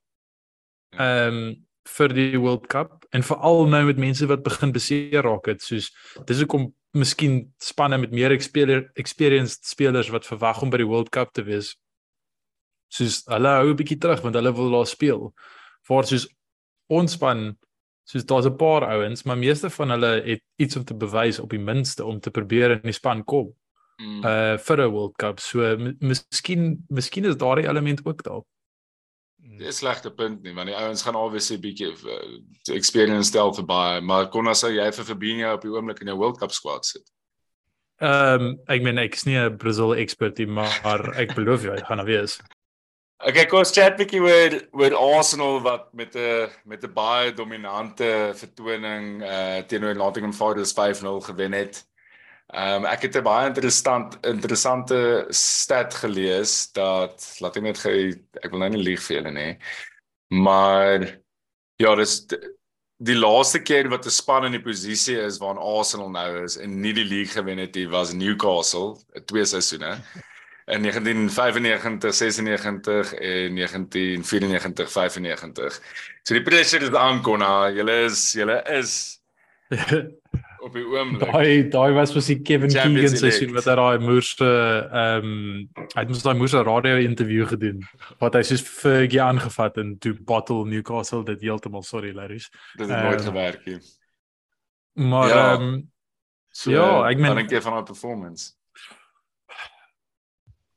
Ja. Ehm um, vir die World Cup en veral nou met mense wat begin beseer raak het soos dis hoekom miskien spanne met meer experienced spelers wat verwag om by die World Cup te wees. Soos hulle hou 'n bietjie terug want hulle wil daar speel. Voor soos ons span soos daar's 'n paar ouens, maar meeste van hulle het iets om te bewys op die minste om te probeer in die span kom. Mm. Uh vir 'n World Cup. So miskien miskien is daardie element ook daar. Dis 'n slegte punt nie, want die ouens gaan obviously bietjie uh, experience stel vir baie, maar kon as jy vir Fabinho op die oomblik in 'n World Cup squad sit. Ehm um, ek meen ek is nie 'n Brazil expert nie, maar ek beloof jou, hy gaan nou wees. Okay, kom ons chat 'n bietjie oor oor Arsenal wat met 'n met 'n baie dominante vertoning uh teenoor Nottingham Forest 5-0 gewen het. Ehm um, ek het 'n baie interessant interessante stat gelees dat laat ek net gee ek wil nou nie lieg vir julle nie. Maar ja, dis die laaste keer wat 'n span in die posisie is waar Arsenal nou is en nie die league gewen het nie, was Newcastle, twee seisoene. In 1995, 96 en 1994, 95. So die pressure is aan Konna. Julle is julle is op die oomblik. Daai daai was was die Kevin Keegan seisoen wat hy daai moerste ehm um, hy het mos daai moerste radio interview gedoen wat hy soos Fergie aangevat en toe bottle Newcastle dit heeltemal sorry Larrys. Dit het um, nooit gewerk nie. Maar ja, ehm ja, um, so, ja ek meen ek van haar performance.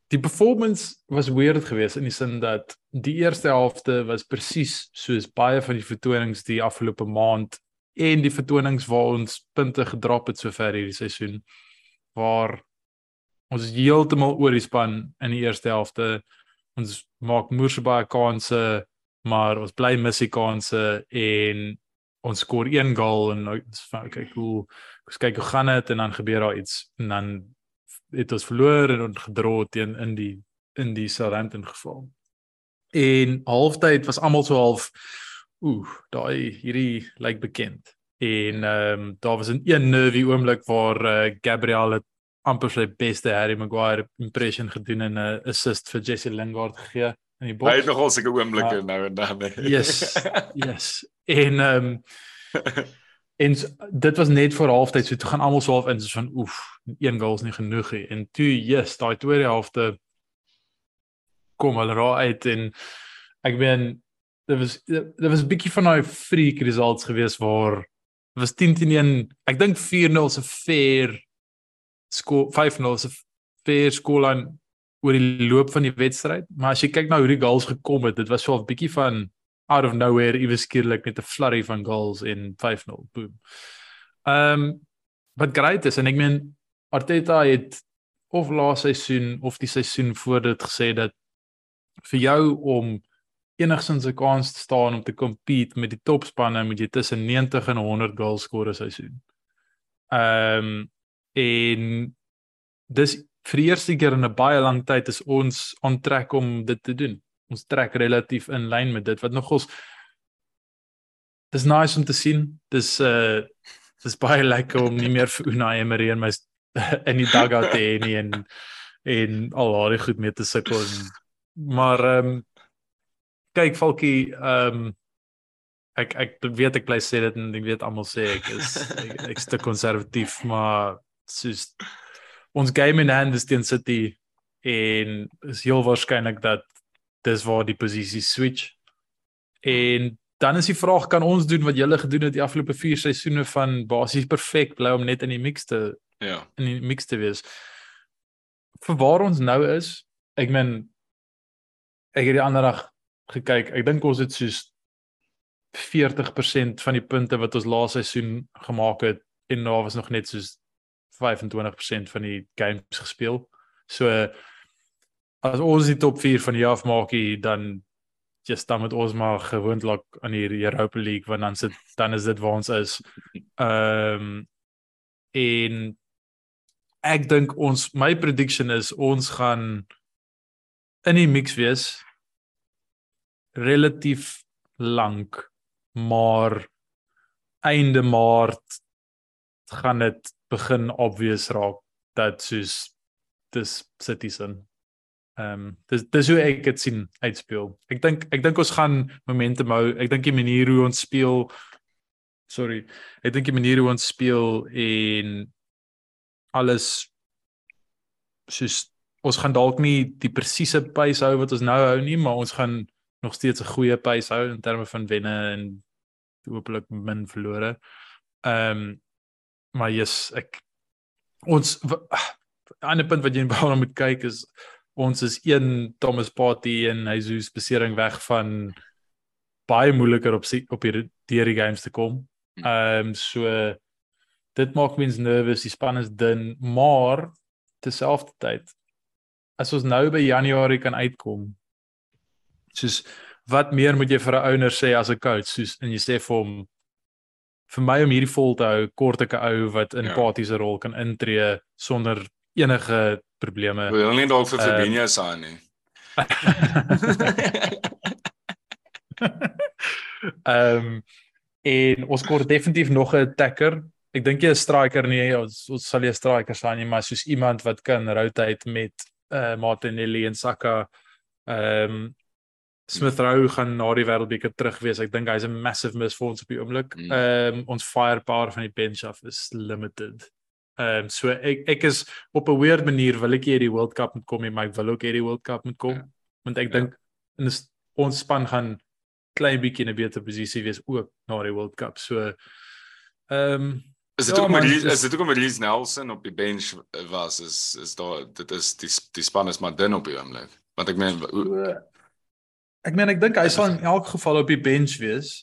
Die performance was weird geweest in die sin dat die eerste helfte was presies soos baie van die vertonings die afgelope maand en die vertonings waar ons punte gedrop het sover hierdie seisoen waar ons heeltemal oor die span in die eerste helfte. Ons maak moeë baie kansse maar ons bly mis die kansse en ons skoor een goal en ons kyk hoe ons kyk hoe gaan dit? En dan gebeur daar iets en dan het ons verloor en ons gedra teen in die in die Southampton geval. En halftyd was almal so half ooh, daai hierdie lyk like bekend. En ehm um, daar was 'n een nervy oomblik waar uh, Gabriel het amper sy beste Harry Maguire impression gedoen en 'n uh, assist vir Jesse Lingard gegee in die boks. Hy het nogal seker oomblikke uh, nou en dan. yes. <laughs> Yes. En ehm um, en dit was net vir halftyd so toe gaan almal so half in soos van oef, een goal is nie genoeg nie. En toe yes, daai tweede helfte kom hulle raai uit en ek meen dit was dit was 'n bietjie van daai freak results gewees waar was 10 teen 1. Ek dink 4-0 is 'n fair skool 5-0 is 'n fair skoollyn oor die loop van die wedstryd, maar as jy kyk na hoe die goals gekom het, dit was so 'n bietjie van out of nowhere iewes skielik met 'n flurry van goals in 5-0. Boom. Um, wat great is en ek meen Arteta het of laaste seisoen of die seisoen voor dit gesê dat vir jou om enigsins 'n kans staan om te compete met die topspanne moet jy tussen 90 en 100 goals skoor 'n seisoen. Ehm um, en dis vir die eerste keer in 'n baie lang tyd is ons onttrek om dit te doen. Ons trek relatief in lyn met dit wat nogals Dis nice om te sien. Dis uh dis baie lekker om nie meer vir Unai Emery en my <laughs> in die dugout te hê nie en en al daai goed mee te sukkel. Maar ehm um, kyk Falkie, ehm um, ek ek weet ek bly sê dit en ek weet almal sê ek is ek, ek's te konservatief, maar soos ons game in hand is teen City en is heel waarskynlik dat dis waar die posisie switch. En dan is die vraag kan ons doen wat julle gedoen het die afgelope 4 seisoene van basies perfek bly om net in die mix te ja, in die mix te wees. Vir waar ons nou is, ek meen ek het die ander dag gekyk. Ek dink ons het soos 40% van die punte wat ons laaste seisoen gemaak het en daar was nog net soos 25% van die games gespeel. So as ons die top 4 van die jaar maak hier dan just dan met ons maar gewoonlik aan die Europa League want dan sit dan is dit waar ons is. Ehm um, en ek dink ons my prediction is ons gaan in die mix wees relatief lank maar einde maart gaan dit begin obvious raak dat soos dis citizen ehm um, dis dis hoe ek dit sien uitspeel. Ek dink ek dink ons gaan momentum hou. Ek dink die manier hoe ons speel sorry ek dink die manier hoe ons speel en alles soos ons gaan dalk nie die presiese pace hou wat ons nou hou nie maar ons gaan nog steeds 'n goeie pace hou in terme van wenne en hopelik min verlore. Ehm um, maar jy's ek ons 'n ander punt wat jy nou moet kyk is ons is een Thomas Partey en hy sou spesering weg van baie moeiliker op op hierdie die games te kom. Hm. Ehm um, so dit maak mens nervous, die span is dun, maar terselfdertyd as ons nou by Januarie kan uitkom Soos wat meer moet jy vir 'n ouer sê as 'n coach? Soos en jy sê vir hom vir my om hierdie vol te hou, kort ek 'n ou wat in Ja. empatiese rol kan intree sonder enige probleme. Wil nie dalk vir Ehm, Fabinho saan nie. <laughs> Ehm um, en ons kort definitief nog 'n attacker. Ek dink jy 'n striker nie, ons, ons sal jy 'n striker sien nie, maar soos iemand wat kan rotate met uh Martinelli en Saka. Ehm um, Smith Rowe gaan na die wêreldbeker terug wees. Ek dink hy's 'n massive miss vir ons op die oomblik. Mm. Ehm um, ons firepower van die bench af is limited. Ehm um, so ek ek is op 'n weird manier wil ek hê die World Cup moet kom en maar ek wil ook hê die World Cup moet kom. Ja. Want ek Ja. dink in is- ons span gaan klein bietjie in 'n beter posisie wees ook na die World Cup. So ehm um, Is dit Ja, ook met dis- is dit ook met Reece Nelson op die bench was is is daar dit is die die span is maar dun op die oomblik. Want ek meen ek meen ek dink hy sal in elk geval op die bench wees.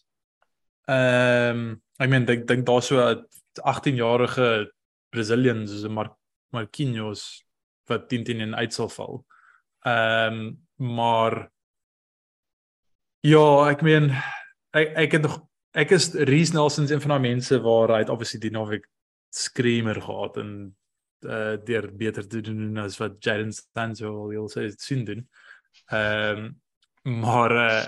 Ehm um, ek meen ek dink daar so 'n 18-jarige Brazilian soos 'n Mar Marquinhos wat 10 10 in uit sal val. Ehm um, maar ja, ek meen ek ek het nog ek is Reese Nelson een van daai mense waar hy het obviously die naweek screamer gehad en uh deur beter te doen as wat Jadon Sancho al wil sê sien doen. Ehm um, maar uh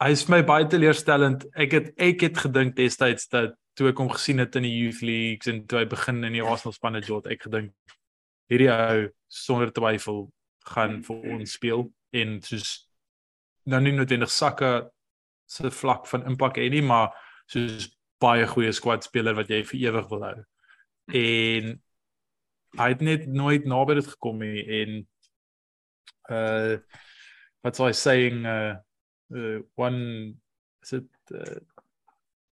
hy is vir my baie teleurstellend. Ek het ek het gedink destyds dat toe ek hom gesien het in die youth leagues en toe hy begin in die Arsenal spanne jot, ek gedink hierdie ou sonder twyfel gaan vir ons speel en soos nou nie noodwendig sakke se vlak van impak hê nie, maar soos baie goeie squad speler wat jy vir ewig wil hou. En hy het net nooit naby dit gekom nie en uh wat sou hy saying uh, uh one is it uh,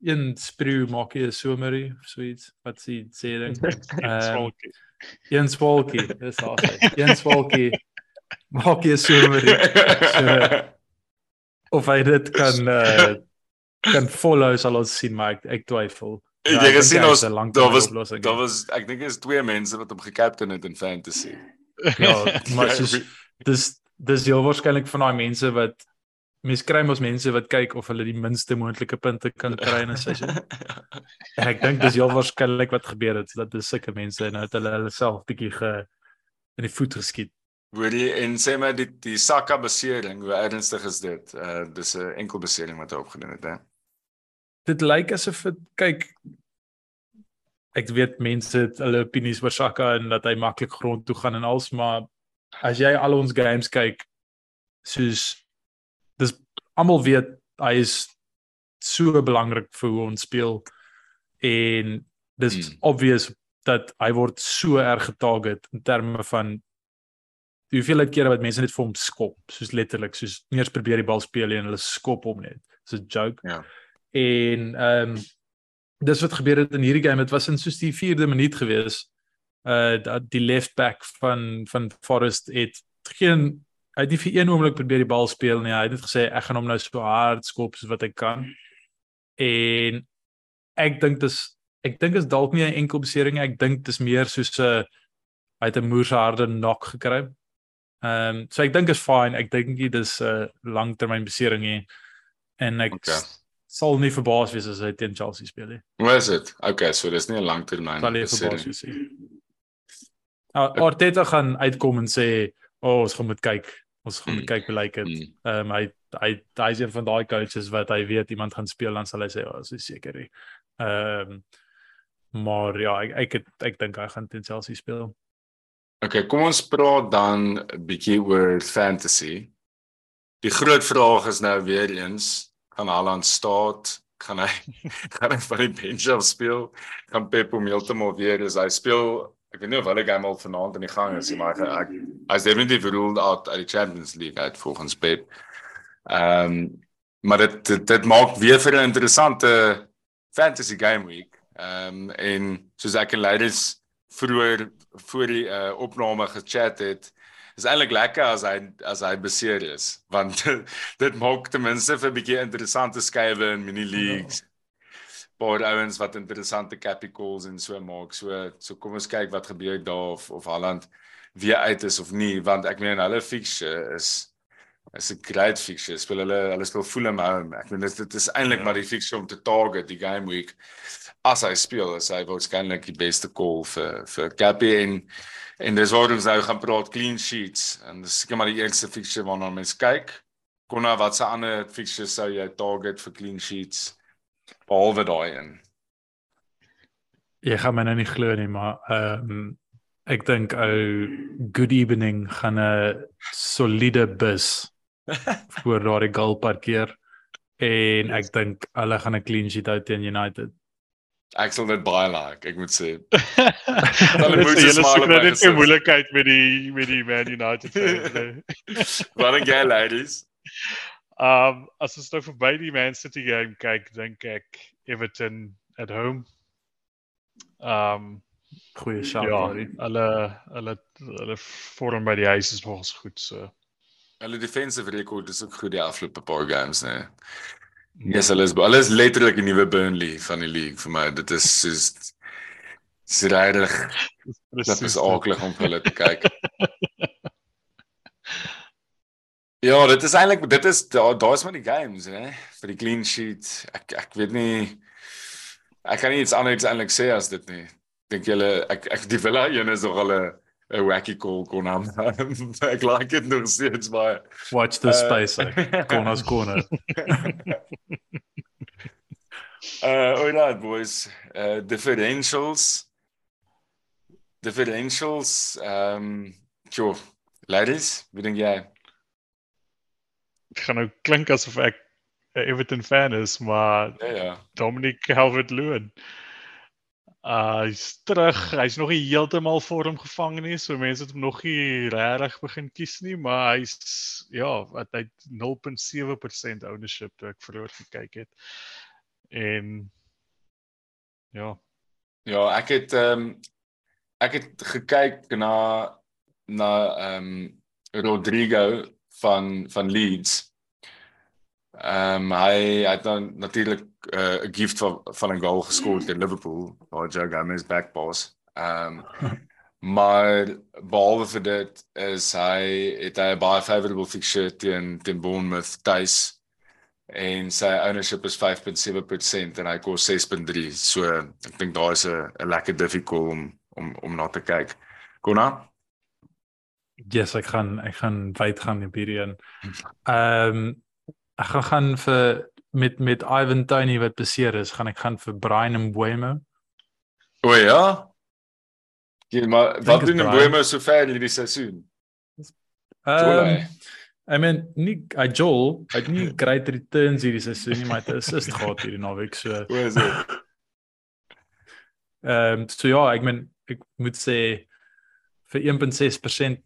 een spreeu maak jy 'n somerie of so iets wat sê sê ding? <laughs> Ehm, Smalkie. een swalkie dis daar een swalkie maak jy 'n somerie so, of hy dit kan uh kan follow sal ons sien maar ek, ek twyfel. Ja, jy gesien ons daar was oplossing, daar was ek dink is twee mense wat hom gekaptein het in fantasy. ja maar soos dis dis heel waarskynlik van daai mense wat mense kry mos mense wat kyk of hulle die minste moontlike punte kan kry in 'n seisoen. <laughs> En ek dink dis heel waarskynlik wat gebeur het dat dis sulke mense en nou het hulle hulle self bietjie ge in die voet geskiet. Hoorie en sê maar die die Saka besering, hoe ernstig is dit? Uh dis 'n enkel besering wat hy opgedoen het, hè. Dit lyk asof dit kyk ek weet mense het hulle opinies oor Saka en dat hy maklik grond toe gaan en als maar as jy al ons games kyk soos dis almal weet hy is so belangrik vir hoe ons speel en dis mm. obvious dat hy word so erg getarget in terme van die hoeveelheid kere wat mense net vir hom skop soos letterlik soos nie eens probeer die bal speel en hulle skop hom net dis 'n joke Ja. en ehm um, dis wat gebeur het in hierdie game dit was in soos die 4de minuut gewees uh die left back van van Forest het geen hy het nie vir een oomblik probeer die bal speel nie hy het net gesê ek gaan hom nou so hard skop soos wat ek kan en ek dink dis ek dink is dalk nie 'n enkel besering nie ek dink dis meer soos 'n hy het 'n moerse harde knock gekry Ehm um, so ek dink is fine. Ek dink nie dis 'n uh, langtermyn besering nie. En ek Okay. sal nie verbaas wees as hy teen Chelsea speel nie. Hoe is dit? Okay, so dis nie 'n langtermyn Sal nie verbaas besering. wees nie. Uh, Arteta gaan uitkom en sê, "O, oh, ons gaan moet kyk. Ons gaan moet Mm. kyk hoe lyk dit." Mm. Ehm hy hy hy is een van daai coaches wat hy weet iemand gaan speel dan sal hy sê, "O, oh, is seker nie." Ehm um, maar ja, ek ek het, ek dink hy gaan teen Chelsea speel. Okay, kom ons praat dan 'n bietjie oor fantasy. Die groot vraag is nou weer eens, gaan Haaland staat? Gaan hy <laughs> gaan hy van die bench af speel? Gaan Pep hom heeltemal weer is hy speel ek weet nie of hulle game al vanaand in die gang is nie, maar hy ek hy's definitief ruled out uit die Champions League uit volgens Pep. Ehm um, maar dit, dit dit maak weer vir 'n interessante fantasy game week. Ehm um, en soos ek en ladies vroeër voor die uh, opname gechat het is eintlik lekker as hy as hy beseer is want <laughs> dit maak ten minste vir 'n bietjie interessante skuwe in mini leagues. Paar ouens wat interessante cappy calls en so maak. So so kom ons kyk wat gebeur daar of of Holland weer uit is of nie want ek meen hulle fixture is is 'n great fixture. Speel hulle hulle speel Fulham home. Ek bedoel dit is eintlik Ja. maar die fixture om te target die game week. As hy speel, is hy waarskynlik die beste call vir vir Cappy en en dis waar ons nou gaan praat clean sheets en dis seker maar die eerste fixture waarna mense kyk. Konna wat se ander fixtures sou jy target vir clean sheets behalwe daai een? Jy gaan my nou nie glo nie, maar ehm um, ek dink ou Good Evening gaan 'n soliede bus <laughs> voor daardie goal parkeer en ek dink hulle gaan 'n clean sheet hou teen United. Ek sal dit baie like, ek moet sê. <laughs> Hulle moet se smile op my net 'n gesit. moeilikheid met die met die Man United fans. <laughs> nee. Wat dink jy ladies? Um as ons nou verby die Man City game kyk, dink ek Everton at home. Um Goeie shout ja, daardie. hulle hulle hulle vorm by die huis is nogals goed so. Hulle defensive record is ook goed die afgelope paar games, né? Nee. Yes, hulle is hulle is letterlik die nuwe Burnley van die league vir my. Dit is soos dis regtig dit is aaklig om vir hulle te kyk. <laughs> Ja, dit is eintlik dit is daar daar's maar die games, né? Vir die clean sheet. Ek ek weet nie ek kan nie iets anders eintlik sê as dit nie. Dink julle ek ek die Villa een is nog al 'n wacky call kon aan. <laughs> ek like dit nog steeds baie. Watch the Uh, space. Ek. <laughs> Corners corner. <laughs> Uh alright boys. Uh differentials. Differentials um jo, ladies, wie dink jy? Gaan nou klink asof ek 'n Everton fan is, maar Ja ja. Dominic Calvert-Lewin. Uh hy's terug. Hy's nog nie heeltemal vorm gevang nie, so mense het hom nog nie regtig begin kies nie, maar hy's ja, wat hy 0.7% ownership toe ek verloor gekyk het. En ja, Ja, ek het ehm um, ek het gekyk na na ehm um, Rodrigo van van Leeds. Ehm um, hy hy het dan natuurlik uh, 'n gift van van 'n goal geskoor teen Liverpool, waar Joe Gomez backpass. Ehm um, <laughs> maar behalwe vir dit is hy het hy 'n baie favorable fixture teen teen Bournemouth tuis en sy ownership is 5.7% en hy kos 6.3. So ek dink daar is 'n 'n lekker difficult om om om na te kyk. Konna? Yes, ek gaan ek gaan wyd gaan op hierdie een. Ehm um, ek gaan gaan vir met met Ivan Toney wat beseer is, gaan ek gaan vir Brian Mbeumo. O ja. Ja, maar wat doen Brian. Mbeumo so ver in hierdie seisoen? Ehm Joel, I mean, nie hy Joel, hy het nie great returns hierdie seisoen nie, maar hy het 'n assist <laughs> gehad hierdie naweek so. Hoe is dit? Ehm um, so ja, ek meen ek moet sê vir 1.6%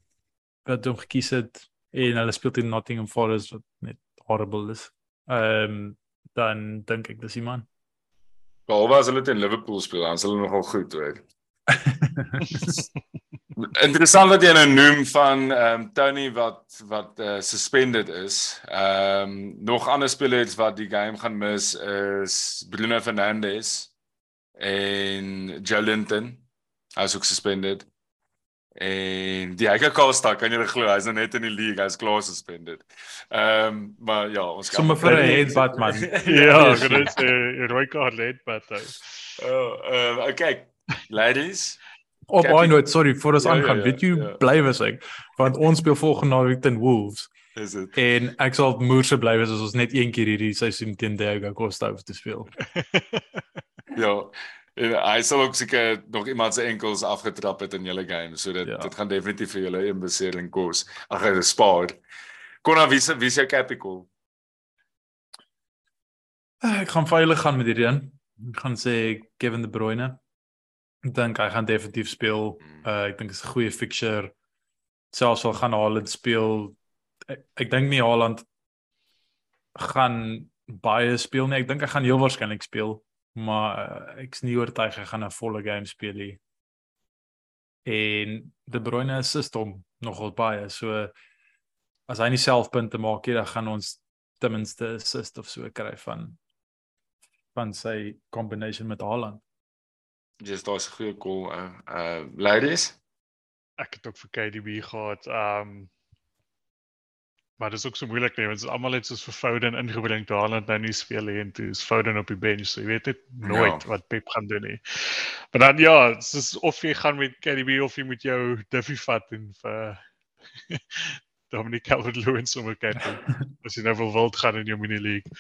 wat hom gekies het en hulle speel teen Nottingham Forest wat net horrible is. Ehm um, dan dink ek dis die man. Behalwe as hulle teen Liverpool speel, dan is hulle nogal goed, hoor. <laughs> Interessant wat jy nou noem van ehm um, Tony wat wat uh, suspended is. Ehm um, nog ander spelers wat die game gaan mis is Bruno Fernandes en Joe Linton. Hy is ook suspended. En Diego Costa, kan jy dit glo? Hy's nou net in die league, hy's klaar suspended. Ehm um, maar ja, ons kan Sommer vir 'n headbutt man. <laughs> <laughs> ja, ek gaan net sê rooi kaart uh, Oh, ehm uh, okay. Ladies, Op I note, sorry, voor ons Ja, ja, aangaan, ja, weet jy ja. bly was ek? Want ons speel volgende naweek teen Wolves is dit. en ek sal moerse bly wees as ons net een keer hierdie seisoen teen Diego Costa hoef te speel. Ja. En hy sal ook seker nog iemand se enkels afgetrap het in julle game, so dit Ja. dit gaan definitief vir julle 'n besering kos. Ag, dit spaar. Konna wie se wie se capital? Ek gaan veilig gaan met hierdie een. Ek gaan sê Kevin De Bruyne. Ek dink hy gaan definitief speel. Uh ek dink dit is 'n goeie fixture. Selfs al gaan Haaland speel. Ek, ek dink nie Haaland gaan baie speel nie. Ek dink hy gaan heel waarskynlik speel, maar uh, ek's nie oortuig hy gaan 'n volle game speel nie. En De Bruyne assist hom nogal baie. So as hy nie self punte maak nie, dan gaan ons ten minste assist of so kry van van sy combination met Haaland. Dis daar's 'n goeie call. Uh, uh ladies. ek het ook vir KDB gehad. Um maar dit is ook so moeilik nee, want dit is almal net soos vir Foden ingebring daar Haaland nou nie speel nie en toe is Foden op die bench. So jy weet net nooit Ja. wat Pep gaan doen nie. Maar dan ja, soos of jy gaan met KDB of jy moet jou Duffy vat en vir <laughs> Dominic Calvert-Lewin sommer kyk. <laughs> As jy nou wil wild gaan in jou mini league.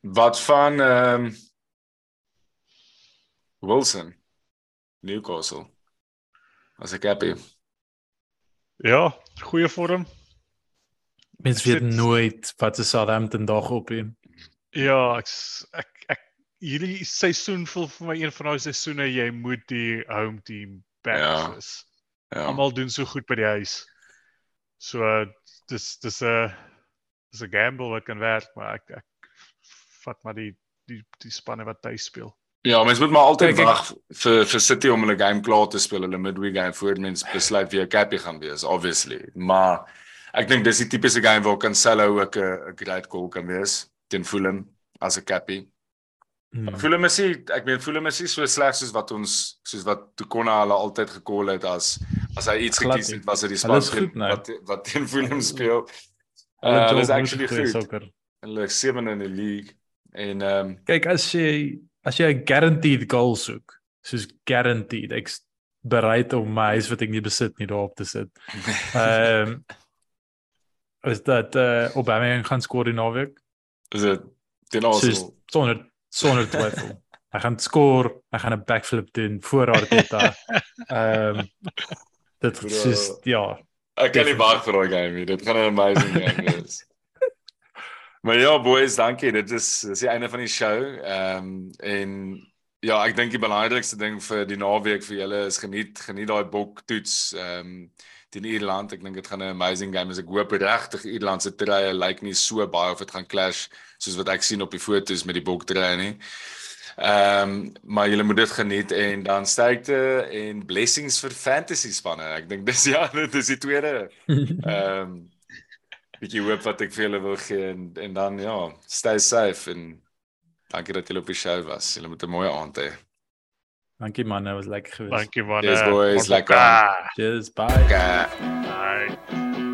Wat van ehm um, Wilson Newcastle. As ek happy. Ja, goeie vorm. Mense Ek weet sit- nooit wat se Southampton dag op hier. Ja, ek ek ek hierdie seisoen voel vir my een van daai seisoene jy moet die home team back Ja. is. Ja. Almal doen so goed by die huis. So uh, dis dis 'n dis 'n gamble wat kan werk, maar ek ek vat maar die die die spanne wat tuis speel. Ja, mens moet maar altyd wag vir vir City om hulle game klaar te speel, hulle midweek game voor mens besluit wie 'n cappy gaan wees, obviously. Maar ek dink dis die tipiese game waar Cancelo ook 'n 'n great goal kan wees teen Fulham as 'n cappy. Hmm. Fulham is nie, ek meen Fulham is nie so sleg soos wat ons soos wat Tukona hulle altyd gekol het as as hy iets Glad gekies het was dit die span goed nou. wat wat teen Fulham speel. Hulle Uh, is actually goed. sokker. Hulle is 7 in die league en ehm um, Kyk as jy as jy 'n guaranteed goal soek, soos guaranteed, ek's bereid om my huis wat ek nie besit nie daarop te sit. <laughs> Ehm is dat uh, Aubameyang gaan skoor die naweek? is dit teen Arsenal. sonder sonder <laughs> twyfel. Hy gaan skoor, hy gaan 'n backflip doen voor Arteta. Ehm um, dit is ja, Ek kan nie wag vir daai game nie. Dit gaan 'n amazing game wees. <laughs> maar ja, boys, dankie. Dit is dis die einde van die show. Ehm um, en ja, ek dink die belangrikste ding vir die naweek vir julle is geniet geniet daai bok toets ehm um, teen Ierland. Ek dink dit gaan 'n amazing game wees. Ek hoop regtig Ierland se treye lyk nie so baie of dit gaan clash soos wat ek sien op die foto's met die bok treye nie. Ehm um, maar julle moet dit geniet en dan sterkte en blessings vir fantasy spanne. Ek dink dis ja, <laughs> dit is die tweede ehm um, bietjie hoop wat ek vir julle wil gee en en dan ja, stay safe en dankie dat julle op die show was. Julle moet 'n mooi aand hê. Dankie man, dit was lekker geweest. Dankie man. Eh, boys, lekker. Cheers, bye. Okay. Bye.